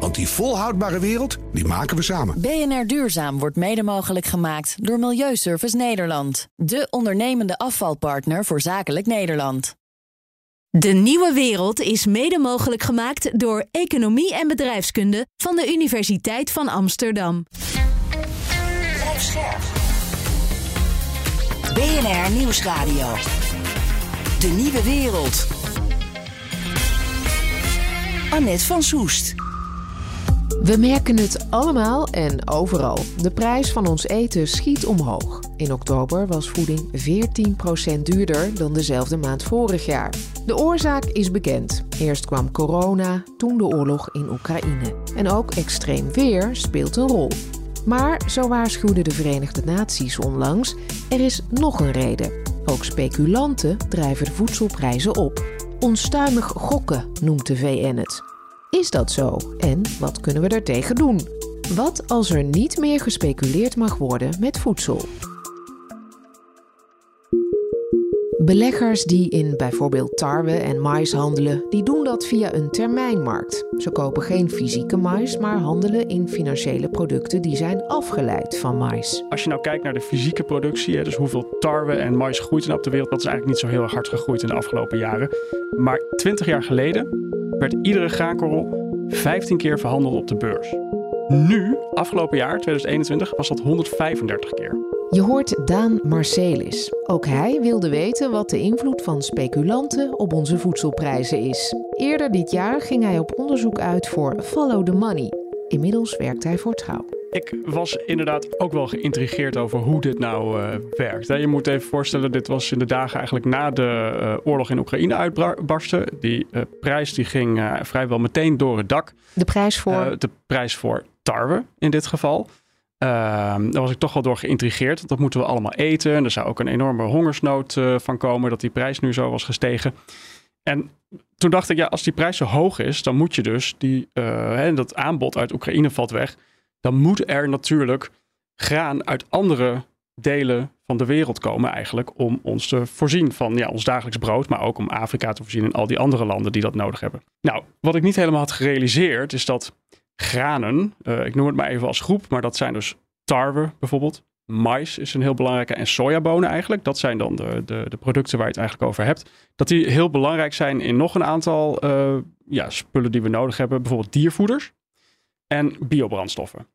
Want die volhoudbare wereld, die maken we samen. BNR Duurzaam wordt mede mogelijk gemaakt door Milieuservice Nederland. De ondernemende afvalpartner voor zakelijk Nederland. De nieuwe wereld is mede mogelijk gemaakt door Economie en Bedrijfskunde van de Universiteit van Amsterdam. BNR Nieuwsradio. De nieuwe wereld. Annette van Soest. We merken het allemaal en overal. De prijs van ons eten schiet omhoog. In oktober was voeding 14% duurder dan dezelfde maand vorig jaar. De oorzaak is bekend. Eerst kwam corona, toen de oorlog in Oekraïne. En ook extreem weer speelt een rol. Maar, zo waarschuwden de Verenigde Naties onlangs, er is nog een reden. Ook speculanten drijven de voedselprijzen op. Onstuimig gokken noemt de VN het. Is dat zo? En wat kunnen we daartegen doen? Wat als er niet meer gespeculeerd mag worden met voedsel? Beleggers die in bijvoorbeeld tarwe en mais handelen, die doen dat via een termijnmarkt. Ze kopen geen fysieke mais, maar handelen in financiële producten die zijn afgeleid van mais. Als je nou kijkt naar de fysieke productie, dus hoeveel tarwe en mais groeit er op de wereld, dat is eigenlijk niet zo heel hard gegroeid in de afgelopen jaren. Maar 20 jaar geleden werd iedere graankorrel 15 keer verhandeld op de beurs. Nu, afgelopen jaar, 2021, was dat 135 keer. Je hoort Daan Marcelis. Ook hij wilde weten wat de invloed van speculanten op onze voedselprijzen is. Eerder dit jaar ging hij op onderzoek uit voor Follow the Money. Inmiddels werkt hij voor Trouw. Ik was inderdaad ook wel geïntrigeerd over hoe dit nou uh, werkt. Je moet even voorstellen, dit was in de dagen eigenlijk na de uh, oorlog in Oekraïne uitbarsten. Die uh, prijs die ging vrijwel meteen door het dak. De prijs voor? de prijs voor tarwe in dit geval. Ehm, daar was ik toch wel door geïntrigeerd. Want dat moeten we allemaal eten. En er zou ook een enorme hongersnood van komen dat die prijs nu zo was gestegen. En toen dacht ik, ja, als die prijs zo hoog is, dan moet je dus die, hè, dat aanbod uit Oekraïne valt weg dan moet er natuurlijk graan uit andere delen van de wereld komen eigenlijk om ons te voorzien van ja, ons dagelijks brood, maar ook om Afrika te voorzien en al die andere landen die dat nodig hebben. Nou, wat ik niet helemaal had gerealiseerd is dat granen, uh, ik noem het maar even als groep, maar dat zijn dus tarwe bijvoorbeeld, mais is een heel belangrijke en sojabonen eigenlijk, dat zijn dan de, de, de, producten waar je het eigenlijk over hebt, dat die heel belangrijk zijn in nog een aantal uh, ja, spullen die we nodig hebben, bijvoorbeeld diervoeders en biobrandstoffen.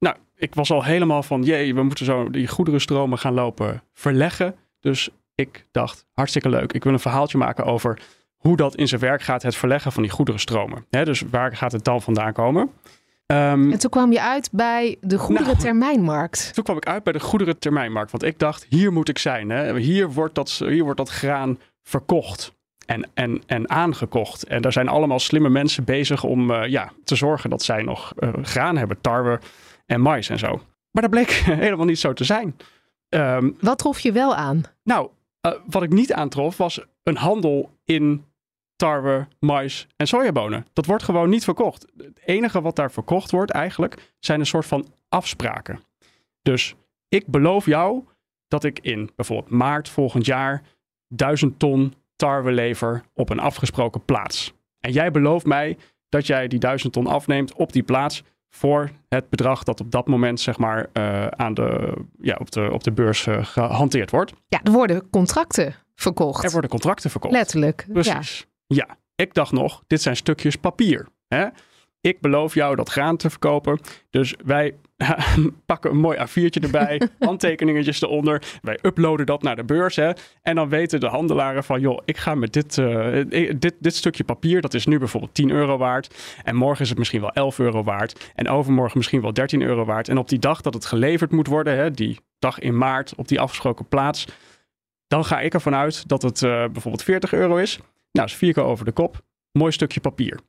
Nou, ik was al helemaal van, jee, we moeten zo die goederenstromen gaan lopen verleggen. Dus ik dacht, hartstikke leuk. Ik wil een verhaaltje maken over hoe dat in zijn werk gaat, het verleggen van die goederenstromen. He, dus waar gaat het dan vandaan komen? Um, en toen kwam je uit bij de goederentermijnmarkt. Nou, toen kwam ik uit bij de goederentermijnmarkt. Want ik dacht, hier moet ik zijn. Hè? Hier, wordt dat, hier wordt dat graan verkocht en, en, en aangekocht. En daar zijn allemaal slimme mensen bezig om uh, ja, te zorgen dat zij nog uh, graan hebben, tarwe en mais en zo. Maar dat bleek helemaal niet zo te zijn. Um, wat trof je wel aan? Nou, uh, wat ik niet aantrof was een handel in tarwe, mais en sojabonen. Dat wordt gewoon niet verkocht. Het enige wat daar verkocht wordt eigenlijk zijn een soort van afspraken. Dus ik beloof jou dat ik in bijvoorbeeld maart volgend jaar duizend ton tarwe lever op een afgesproken plaats. En jij belooft mij dat jij die duizend ton afneemt op die plaats voor het bedrag dat op dat moment zeg maar uh, aan de, ja, op, de, op de beurs uh, gehanteerd wordt. Ja, er worden contracten verkocht. Er worden contracten verkocht. Letterlijk. Precies. Ja. ja. Ik dacht nog, dit zijn stukjes papier. Hè? Ik beloof jou dat graan te verkopen. Dus wij pakken een mooi A4'tje erbij, handtekeningetjes eronder. Wij uploaden dat naar de beurs. Hè, en dan weten de handelaren van, joh, ik ga met dit, uh, dit, dit stukje papier, dat is nu bijvoorbeeld 10 euro waard. En morgen is het misschien wel 11 euro waard. En overmorgen misschien wel 13 euro waard. En op die dag dat het geleverd moet worden, hè, die dag in maart op die afgesproken plaats, dan ga ik ervan uit dat het uh, bijvoorbeeld 40 euro is. Nou, is vier keer over de kop. Mooi stukje papier.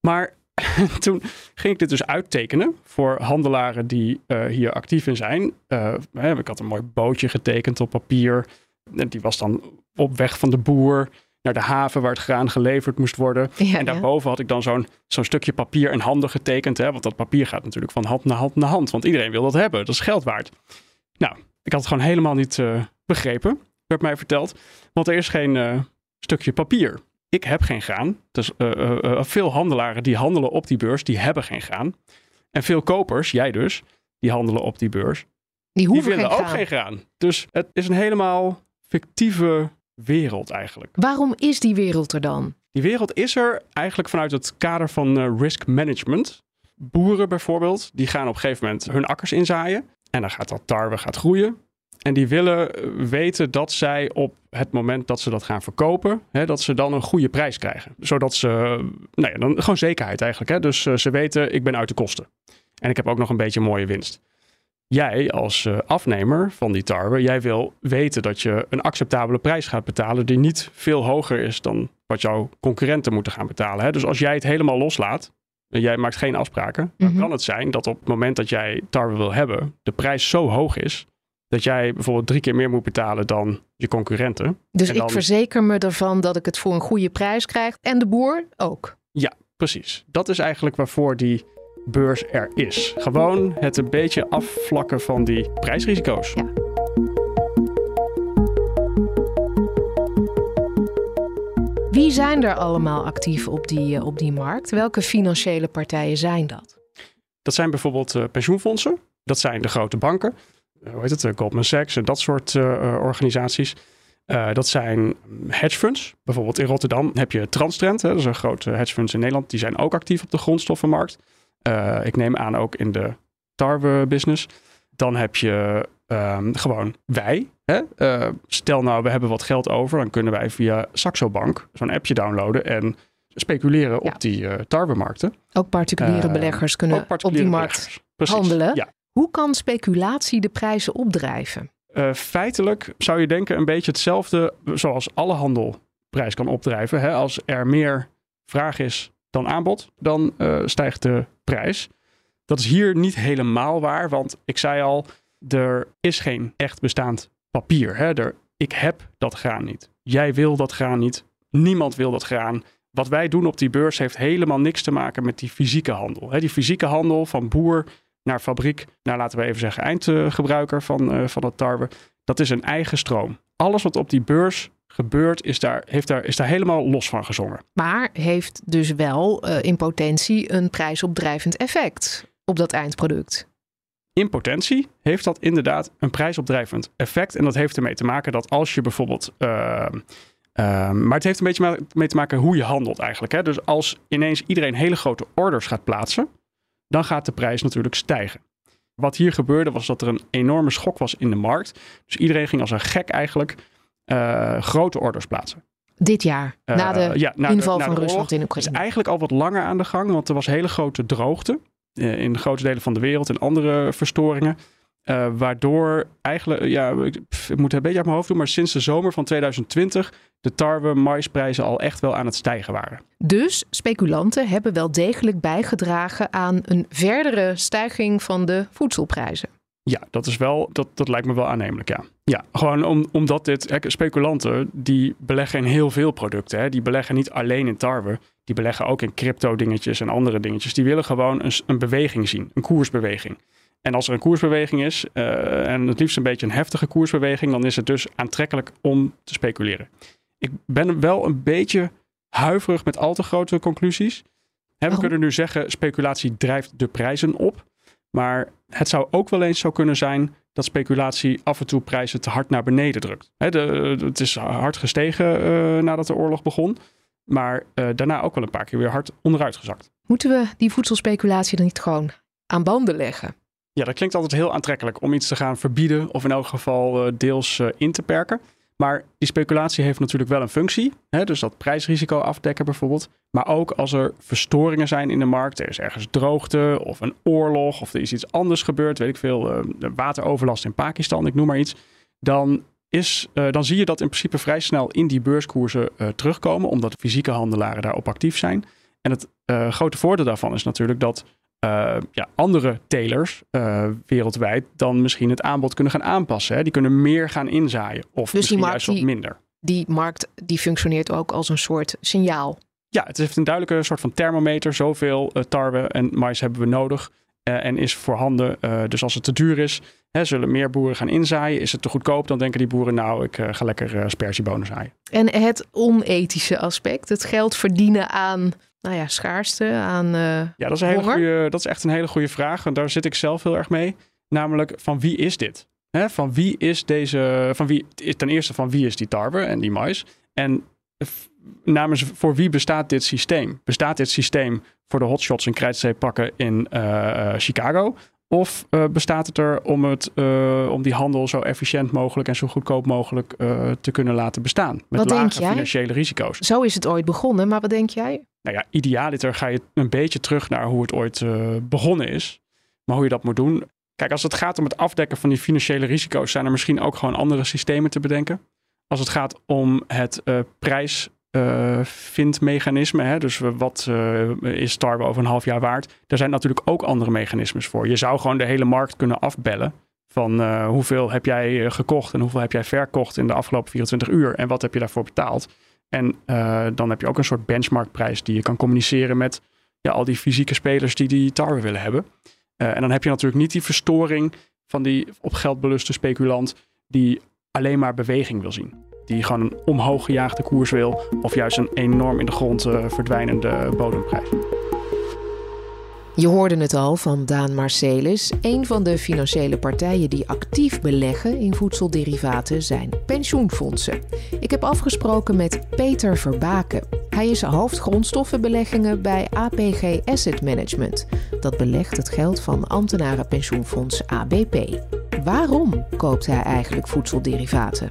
Maar toen ging ik dit dus uittekenen voor handelaren die uh, hier actief in zijn. Uh, ik had een mooi bootje getekend op papier. En die was dan op weg van de boer naar de haven waar het graan geleverd moest worden. Ja, en daarboven had ik dan zo'n zo'n stukje papier en handen getekend. Hè, want dat papier gaat natuurlijk van hand naar hand naar hand. Want iedereen wil dat hebben. Dat is geld waard. Nou, ik had het gewoon helemaal niet uh, begrepen, werd mij verteld. Want er is geen uh, stukje papier. Ik heb geen graan. Dus uh, veel handelaren die handelen op die beurs, die hebben geen graan. En veel kopers, jij dus, die handelen op die beurs. Die, die willen ook geen graan. Dus het is een helemaal fictieve wereld eigenlijk. Waarom is die wereld er dan? Die wereld is er eigenlijk vanuit het kader van uh, risk management. Boeren bijvoorbeeld, die gaan op een gegeven moment hun akkers inzaaien. En dan gaat dat tarwe gaat groeien. En die willen weten dat zij op het moment dat ze dat gaan verkopen, hè, dat ze dan een goede prijs krijgen. Zodat ze, nou ja, dan gewoon zekerheid eigenlijk. Hè. Dus uh, ze weten, ik ben uit de kosten. En ik heb ook nog een beetje mooie winst jij als uh, afnemer van die tarwe, jij wil weten dat je een acceptabele prijs gaat betalen die niet veel hoger is dan wat jouw concurrenten moeten gaan betalen. Hè? Dus als jij het helemaal loslaat en jij maakt geen afspraken, dan Mhm. kan het zijn dat op het moment dat jij tarwe wil hebben, de prijs zo hoog is dat jij bijvoorbeeld drie keer meer moet betalen dan je concurrenten. Dus ik verzeker me ervan dat ik het voor een goede prijs krijg. En de boer ook. Ja, precies. Dat is eigenlijk waarvoor die beurs er is. Gewoon het een beetje afvlakken van die prijsrisico's. Ja. Wie zijn er allemaal actief op die, eh, op die markt? Welke financiële partijen zijn dat? Dat zijn bijvoorbeeld eh, pensioenfondsen. Dat zijn de grote banken. Eh, hoe heet het? eh, Goldman Sachs en dat soort eh, organisaties. Dat zijn hedge funds. Bijvoorbeeld in Rotterdam heb je Transtrend. Hè, dat is een grote hedge funds in Nederland. Die zijn ook actief op de grondstoffenmarkt. Ik neem aan ook in de tarwe business. Dan heb je ehm, gewoon wij. Hè? Stel nou, we hebben wat geld over. Dan kunnen wij via Saxo Bank zo'n appje downloaden en speculeren Ja. op die tarwemarkten. Ook particuliere beleggers kunnen op die markt handelen. Ja. Hoe kan speculatie de prijzen opdrijven? Eh, feitelijk zou je denken een beetje hetzelfde zoals alle handel prijs kan opdrijven. Hè? Als er meer vraag is dan aanbod, dan eh, stijgt de prijs. Dat is hier niet helemaal waar, want ik zei al, er is geen echt bestaand papier. Hè? Er, ik heb dat graan niet. Jij wil dat graan niet. Niemand wil dat graan. Wat wij doen op die beurs heeft helemaal niks te maken met die fysieke handel. Hè? Die fysieke handel van boer naar fabriek, naar laten we even zeggen eindgebruiker van, eh, van het tarwe. Dat is een eigen stroom. Alles wat op die beurs gebeurt, is daar, heeft daar, is daar helemaal los van gezongen. Maar heeft dus wel eh, in potentie een prijsopdrijvend effect op dat eindproduct. In potentie heeft dat inderdaad een prijsopdrijvend effect. En dat heeft ermee te maken dat als je bijvoorbeeld. ehm, maar het heeft een beetje mee te maken hoe je handelt eigenlijk. Hè? Dus als ineens iedereen hele grote orders gaat plaatsen, dan gaat de prijs natuurlijk stijgen. Wat hier gebeurde was dat er een enorme schok was in de markt. Dus iedereen ging als een gek eigenlijk eh, grote orders plaatsen. Dit jaar, Eh, na de ja, na de- inval na van de Rusland in is Oekraïne. eigenlijk al wat langer aan de gang, want er was hele grote droogte eh, in grote delen van de wereld en andere verstoringen. Eh, waardoor eigenlijk, ja, ik, pff, ik moet het een beetje uit mijn hoofd doen, maar sinds de zomer van 2020 de tarwe maisprijzen al echt wel aan het stijgen waren. Dus speculanten hebben wel degelijk bijgedragen aan een verdere stijging van de voedselprijzen. Ja, dat is wel, dat, dat lijkt me wel aannemelijk, ja. Ja, gewoon om, omdat dit, hè, speculanten, die beleggen in heel veel producten. Hè. Die beleggen niet alleen in tarwe, die beleggen ook in crypto dingetjes en andere dingetjes. Die willen gewoon een, een beweging zien, een koersbeweging. En als er een koersbeweging is, eh, en het liefst een beetje een heftige koersbeweging, dan is het dus aantrekkelijk om te speculeren. Ik ben wel een beetje huiverig met al te grote conclusies. Hè, we kunnen nu zeggen, speculatie drijft de prijzen op. Maar het zou ook wel eens zo kunnen zijn dat speculatie af en toe prijzen te hard naar beneden drukt. Hè, de, het is hard gestegen eh, nadat de oorlog begon. Maar eh, daarna ook wel een paar keer weer hard onderuit gezakt. Moeten we die voedselspeculatie dan niet gewoon aan banden leggen? Ja, dat klinkt altijd heel aantrekkelijk om iets te gaan verbieden of in elk geval eh, deels eh, in te perken. Maar die speculatie heeft natuurlijk wel een functie. Hè? Dus dat prijsrisico afdekken bijvoorbeeld. Maar ook als er verstoringen zijn in de markt. Er is ergens droogte of een oorlog of er is iets anders gebeurd. Weet ik veel, eh, wateroverlast in Pakistan, ik noem maar iets. Dan, is, dan zie je dat in principe vrij snel in die beurskoersen terugkomen. Omdat fysieke handelaren daarop actief zijn. En het grote voordeel daarvan is natuurlijk dat eh, ja, andere telers eh, wereldwijd dan misschien het aanbod kunnen gaan aanpassen. Hè? Die kunnen meer gaan inzaaien of die misschien markt juist wat die- minder. die markt die functioneert ook als een soort signaal. Ja, het heeft een duidelijke soort van thermometer. Zoveel uh, tarwe en mais hebben we nodig. Uh, en is voorhanden. Uh, dus als het te duur is, hè, zullen meer boeren gaan inzaaien. Is het te goedkoop, dan denken die boeren, nou, ik ga lekker aspergebonen zaaien. En het onethische aspect, het geld verdienen aan nou ja, schaarste, aan Ja, dat is, een hele goede, dat is echt een hele goede vraag. En daar zit ik zelf heel erg mee. Namelijk, van wie is dit? Van wie is deze, van wie, ten eerste van wie is die tarwe en die mais? En namens voor wie bestaat dit systeem? Bestaat dit systeem voor de hotshots en krijtstreep pakken in uh, Chicago? Of uh, bestaat het er om, het, uh, om die handel zo efficiënt mogelijk en zo goedkoop mogelijk te kunnen laten bestaan? Met wat lage financiële risico's. Zo is het ooit begonnen, maar wat denk jij? Nou ja, idealiter ga je een beetje terug naar hoe het ooit begonnen is. Maar hoe je dat moet doen. Kijk, als het gaat om het afdekken van die financiële risico's, zijn er misschien ook gewoon andere systemen te bedenken. Als het gaat om het prijs uh, vindmechanisme. Hè? Dus wat is tarwe over een half jaar waard? Daar zijn natuurlijk ook andere mechanismes voor. Je zou gewoon de hele markt kunnen afbellen. Van hoeveel heb jij gekocht en hoeveel heb jij verkocht in de afgelopen 24 uur en wat heb je daarvoor betaald? En dan heb je ook een soort benchmarkprijs die je kan communiceren met ja, al die fysieke spelers die die tarwe willen hebben. en dan heb je natuurlijk niet die verstoring van die op geld beluste speculant die alleen maar beweging wil zien die gewoon een omhoog gejaagde koers wil, of juist een enorm in de grond uh, verdwijnende bodemprijs. Je hoorde het al van Daan Marcelis. Een van de financiële partijen die actief beleggen in voedselderivaten zijn pensioenfondsen. Ik heb afgesproken met Peter Verbaken. Hij is hoofdgrondstoffenbeleggingen bij APG Asset Management. Dat belegt het geld van ambtenarenpensioenfonds ABP. Waarom koopt hij eigenlijk voedselderivaten?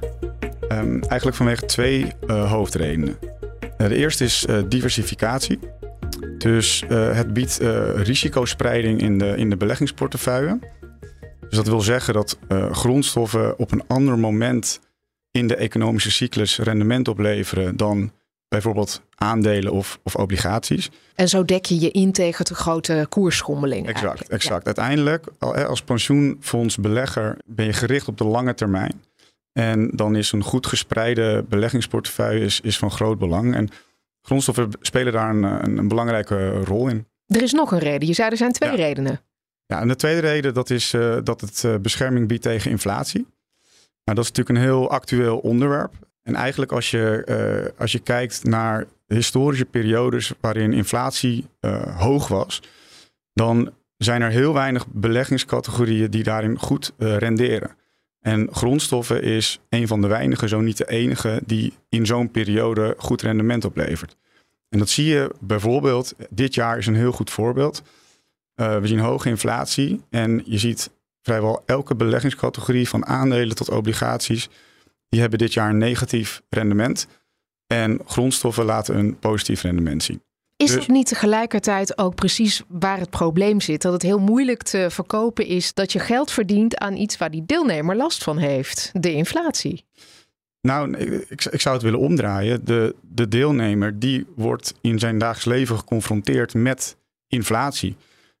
Um, eigenlijk vanwege twee uh, hoofdredenen. Uh, de eerste is uh, diversificatie. Dus het biedt risicospreiding in de, in de beleggingsportefeuille. Dus dat wil zeggen dat grondstoffen op een ander moment in de economische cyclus rendement opleveren dan bijvoorbeeld aandelen of, of obligaties. En zo dek je je in tegen de grote koersschommeling. Exact, exact. Ja. Uiteindelijk, als pensioenfondsbelegger ben je gericht op de lange termijn. En dan is een goed gespreide beleggingsportefeuille is, is van groot belang. En grondstoffen spelen daar een, een, een, belangrijke rol in. Er is nog een reden. Je zei er zijn twee redenen. Ja, en de tweede reden dat is uh, dat het uh, bescherming biedt tegen inflatie. Nou, dat is natuurlijk een heel actueel onderwerp. En eigenlijk als je, uh, als je kijkt naar historische periodes waarin inflatie hoog was, dan zijn er heel weinig beleggingscategorieën die daarin goed renderen. En grondstoffen is een van de weinige, zo niet de enige, die in zo'n periode goed rendement oplevert. En dat zie je bijvoorbeeld, dit jaar is een heel goed voorbeeld. Uh, we zien hoge inflatie en je ziet vrijwel elke beleggingscategorie van aandelen tot obligaties, die hebben dit jaar een negatief rendement. En grondstoffen laten een positief rendement zien. Is dus... dat niet tegelijkertijd ook precies waar het probleem zit? Dat het heel moeilijk te verkopen is dat je geld verdient aan iets waar die deelnemer last van heeft, de inflatie. Nou, ik, ik zou het willen omdraaien. De, de deelnemer die wordt in zijn dagelijks leven geconfronteerd met inflatie.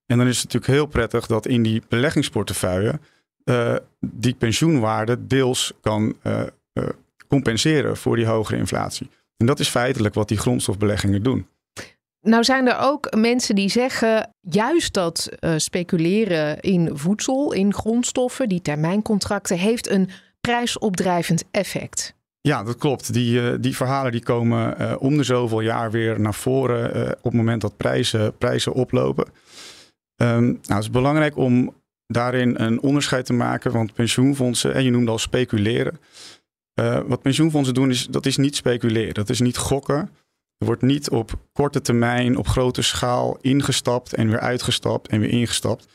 En dan is het natuurlijk heel prettig dat in die beleggingsportefeuille uh, die pensioenwaarde deels kan uh, uh, compenseren voor die hogere inflatie. En dat is feitelijk wat die grondstofbeleggingen doen. Nou zijn er ook mensen die zeggen juist dat uh, speculeren in voedsel, in grondstoffen, die termijncontracten, heeft een prijsopdrijvend effect. Ja, dat klopt. Die, uh, die verhalen die komen uh, om de zoveel jaar weer naar voren op het moment dat prijzen, prijzen oplopen. Um, nou, het is belangrijk om daarin een onderscheid te maken, want pensioenfondsen, en je noemde al speculeren. wat pensioenfondsen doen, is, dat is niet speculeren, dat is niet gokken. Er wordt niet op korte termijn, op grote schaal ingestapt en weer uitgestapt en weer ingestapt.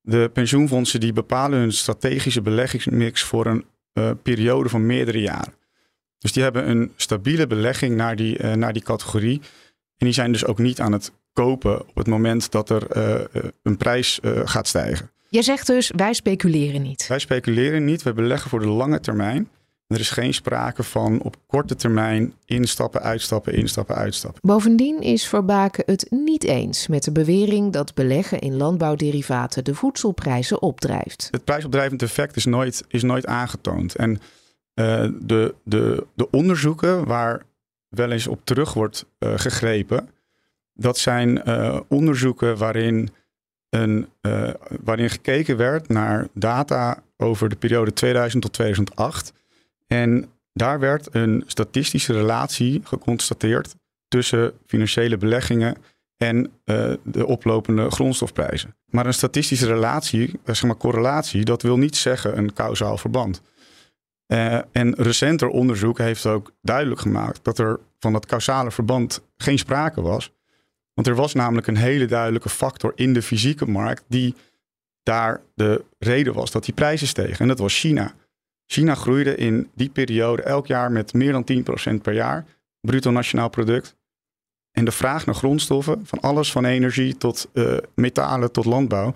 De pensioenfondsen die bepalen hun strategische beleggingsmix voor een uh, periode van meerdere jaren. Dus die hebben een stabiele belegging naar die, uh, naar die categorie. En die zijn dus ook niet aan het kopen op het moment dat er uh, een prijs gaat stijgen. Je zegt dus, wij speculeren niet. Wij speculeren niet, wij beleggen voor de lange termijn. Er is geen sprake van op korte termijn instappen, uitstappen, instappen, uitstappen. Bovendien is Verbaken het niet eens met de bewering dat beleggen in landbouwderivaten de voedselprijzen opdrijft. Het prijsopdrijvend effect is nooit, is nooit aangetoond. En Uh, de, de, de onderzoeken waar wel eens op terug wordt uh, gegrepen, dat zijn uh, onderzoeken waarin, een, waarin gekeken werd naar data over de periode 2000 tot 2008. En daar werd een statistische relatie geconstateerd tussen financiële beleggingen en uh, de oplopende grondstofprijzen. Maar een statistische relatie, zeg maar correlatie, dat wil niet zeggen een kausaal verband. Uh, en recenter onderzoek heeft ook duidelijk gemaakt dat er van dat causale verband geen sprake was. Want er was namelijk een hele duidelijke factor in de fysieke markt die daar de reden was dat die prijzen stegen. En dat was China. China groeide in die periode elk jaar met meer dan 10% per jaar, bruto nationaal product. En de vraag naar grondstoffen, van alles van energie tot uh, metalen tot landbouw,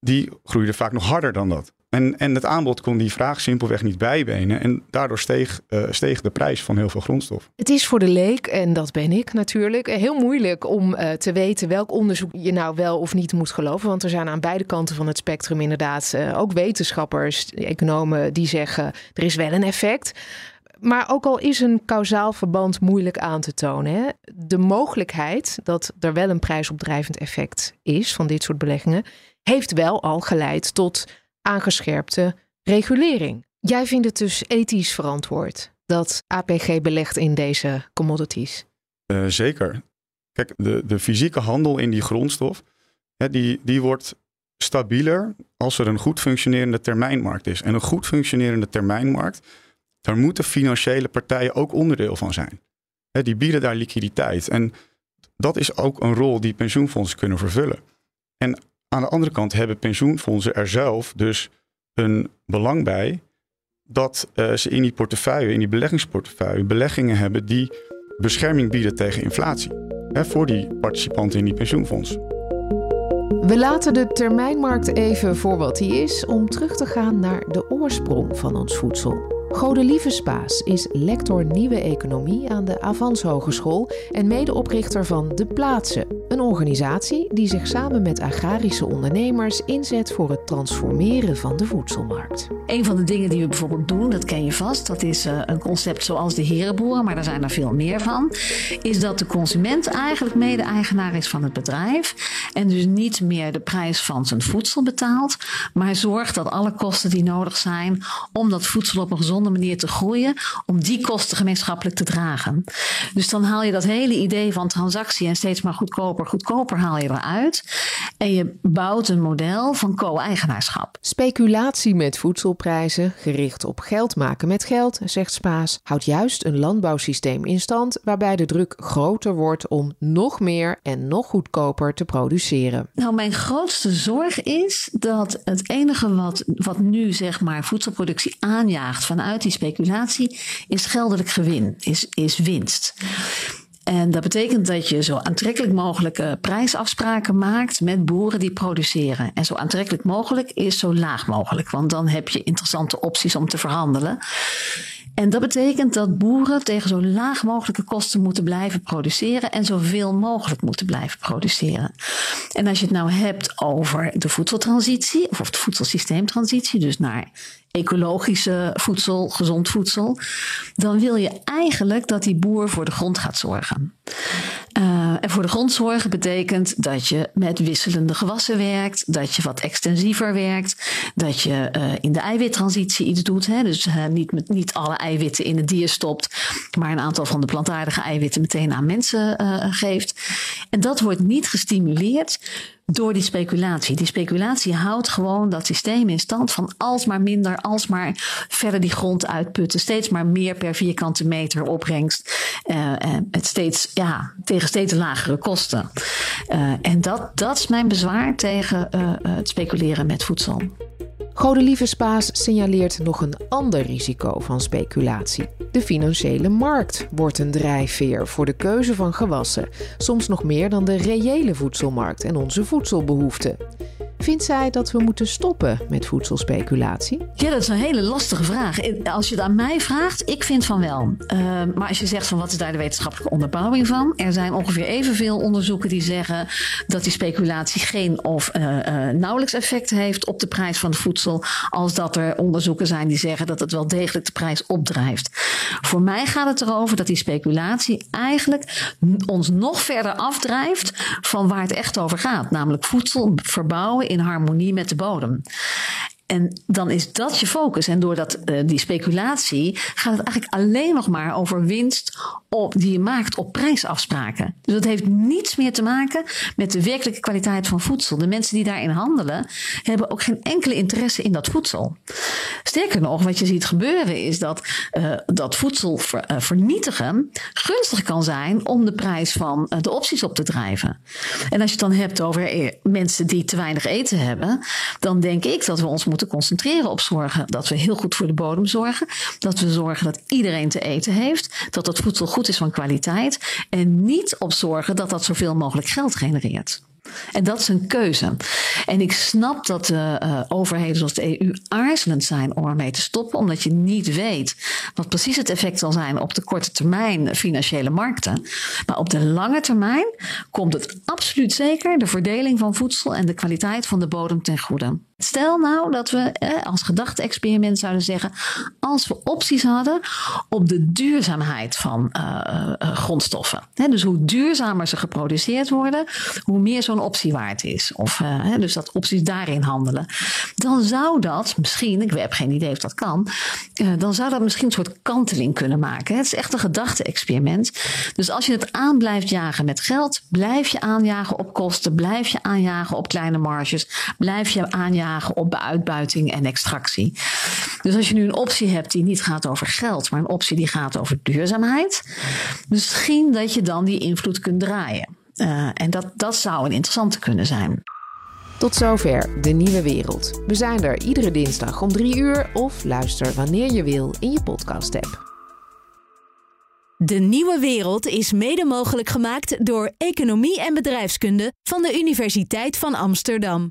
die groeide vaak nog harder dan dat. En, en het aanbod kon die vraag simpelweg niet bijbenen. En daardoor steeg, uh, steeg de prijs van heel veel grondstof. Het is voor de leek, en dat ben ik natuurlijk, heel moeilijk om uh, te weten welk onderzoek je nou wel of niet moet geloven. Want er zijn aan beide kanten van het spectrum inderdaad ook wetenschappers, economen, die zeggen er is wel een effect. Maar ook al is een kausaal verband moeilijk aan te tonen, hè, de mogelijkheid dat er wel een prijsopdrijvend effect is van dit soort beleggingen, heeft wel al geleid tot aangescherpte regulering. Jij vindt het dus ethisch verantwoord dat APG belegt in deze commodities? Uh, zeker. Kijk, de, de fysieke handel in die grondstof, hè, die, die wordt stabieler als er een goed functionerende termijnmarkt is. En een goed functionerende termijnmarkt, daar moeten financiële partijen ook onderdeel van zijn. Hè, die bieden daar liquiditeit. En dat is ook een rol die pensioenfondsen kunnen vervullen. En aan de andere kant hebben pensioenfondsen er zelf dus een belang bij dat uh, ze in die portefeuille, in die beleggingsportefeuille, beleggingen hebben die bescherming bieden tegen inflatie. Hè, voor die participanten in die pensioenfondsen. We laten de termijnmarkt even voor wat die is om terug te gaan naar de oorsprong van ons voedsel. Godelieve Spaas is lector Nieuwe Economie aan de Avans Hogeschool en medeoprichter van De Plaatsen, een organisatie die zich samen met agrarische ondernemers inzet voor het transformeren van de voedselmarkt. Een van de dingen die we bijvoorbeeld doen, dat ken je vast, dat is uh, een concept zoals de herenboeren, maar daar zijn er veel meer van, is dat de consument eigenlijk mede-eigenaar is van het bedrijf en dus niet meer de prijs van zijn voedsel betaalt, maar zorgt dat alle kosten die nodig zijn om dat voedsel op een gezonde manier te groeien, om die kosten gemeenschappelijk te dragen. Dus dan haal je dat hele idee van transactie en steeds maar goedkoper, goedkoper haal je eruit. En je bouwt een model van co-eigenaarschap. Speculatie met voedselprijzen, gericht op geld maken met geld, zegt Spaas, houdt juist een landbouwsysteem in stand waarbij de druk groter wordt om nog meer en nog goedkoper te produceren. Nou, mijn grootste zorg is dat het enige wat, wat nu zeg maar voedselproductie aanjaagt vanuit uit die speculatie is geldelijk gewin, is, is winst. En dat betekent dat je zo aantrekkelijk mogelijke prijsafspraken maakt met boeren die produceren. En zo aantrekkelijk mogelijk is zo laag mogelijk, want dan heb je interessante opties om te verhandelen. En dat betekent dat boeren tegen zo laag mogelijke kosten moeten blijven produceren en zoveel mogelijk moeten blijven produceren. En als je het nou hebt over de voedseltransitie, of de voedselsysteemtransitie, dus naar ecologische voedsel, gezond voedsel, dan wil je eigenlijk dat die boer voor de grond gaat zorgen. Uh, en voor de grond zorgen betekent dat je met wisselende gewassen werkt, dat je wat extensiever werkt, dat je uh, in de eiwittransitie iets doet. Hè? Dus uh, niet, met, niet alle eiwitten in het dier stopt, maar een aantal van de plantaardige eiwitten meteen aan mensen geeft. En dat wordt niet gestimuleerd door die speculatie. Die speculatie houdt gewoon dat systeem in stand van alsmaar minder, alsmaar verder die grond uitputten, steeds maar meer per vierkante meter opbrengst. Uh, het steeds, ja, tegen steeds lagere kosten. Uh, en dat, dat is mijn bezwaar tegen uh, het speculeren met voedsel. Godelieve Spaas signaleert nog een ander risico van speculatie. De financiële markt wordt een drijfveer voor de keuze van gewassen, soms nog meer dan de reële voedselmarkt en onze voedselbehoeften. Vindt zij dat we moeten stoppen met voedselspeculatie? Ja, dat is een hele lastige vraag. Als je het aan mij vraagt, ik vind van wel. Uh, maar als je zegt van wat is daar de wetenschappelijke onderbouwing van? Er zijn ongeveer evenveel onderzoeken die zeggen dat die speculatie geen of uh, uh, nauwelijks effect heeft op de prijs van het voedsel. Als dat er onderzoeken zijn die zeggen dat het wel degelijk de prijs opdrijft. Voor mij gaat het erover dat die speculatie eigenlijk ons nog verder afdrijft van waar het echt over gaat. Namelijk voedsel verbouwen in harmonie met de bodem. En dan is dat je focus. En door dat, uh, die speculatie gaat het eigenlijk alleen nog maar over winst op, die je maakt op prijsafspraken. Dus dat heeft niets meer te maken met de werkelijke kwaliteit van voedsel. De mensen die daarin handelen, hebben ook geen enkele interesse in dat voedsel. Sterker nog, wat je ziet gebeuren is dat, uh, dat voedsel uh, vernietigen gunstig kan zijn om de prijs van de opties op te drijven. En als je het dan hebt over mensen die te weinig eten hebben, dan denk ik dat we ons moeten concentreren op zorgen dat we heel goed voor de bodem zorgen. Dat we zorgen dat iedereen te eten heeft. Dat dat voedsel goed is van kwaliteit. En niet op zorgen dat dat zoveel mogelijk geld genereert. En dat is een keuze. En ik snap dat de uh, overheden zoals de EU aarzelend zijn om ermee te stoppen, omdat je niet weet wat precies het effect zal zijn op de korte termijn financiële markten. Maar op de lange termijn komt het absoluut zeker de verdeling van voedsel en de kwaliteit van de bodem ten goede. Stel nou dat we eh, als gedachte-experiment zouden zeggen: als we opties hadden op de duurzaamheid van uh, uh, grondstoffen. Hè, dus hoe duurzamer ze geproduceerd worden, hoe meer zo'n optie waard is. Of dus dat opties daarin handelen. Dan zou dat misschien, ik heb geen idee of dat kan, dan zou dat misschien een soort kanteling kunnen maken. Het is echt een gedachte-experiment. Dus als je het aan blijft jagen met geld, blijf je aanjagen op kosten, blijf je aanjagen op kleine marges, blijf je aanjagen op uitbuiting en extractie. Dus als je nu een optie hebt die niet gaat over geld, maar een optie die gaat over duurzaamheid, misschien dat je dan die invloed kunt draaien. Uh, en dat, dat zou een interessante kunnen zijn. Tot zover de nieuwe wereld. We zijn er iedere dinsdag om drie uur of luister wanneer je wil in je podcast-app. De nieuwe wereld is mede mogelijk gemaakt door Economie en Bedrijfskunde van de Universiteit van Amsterdam.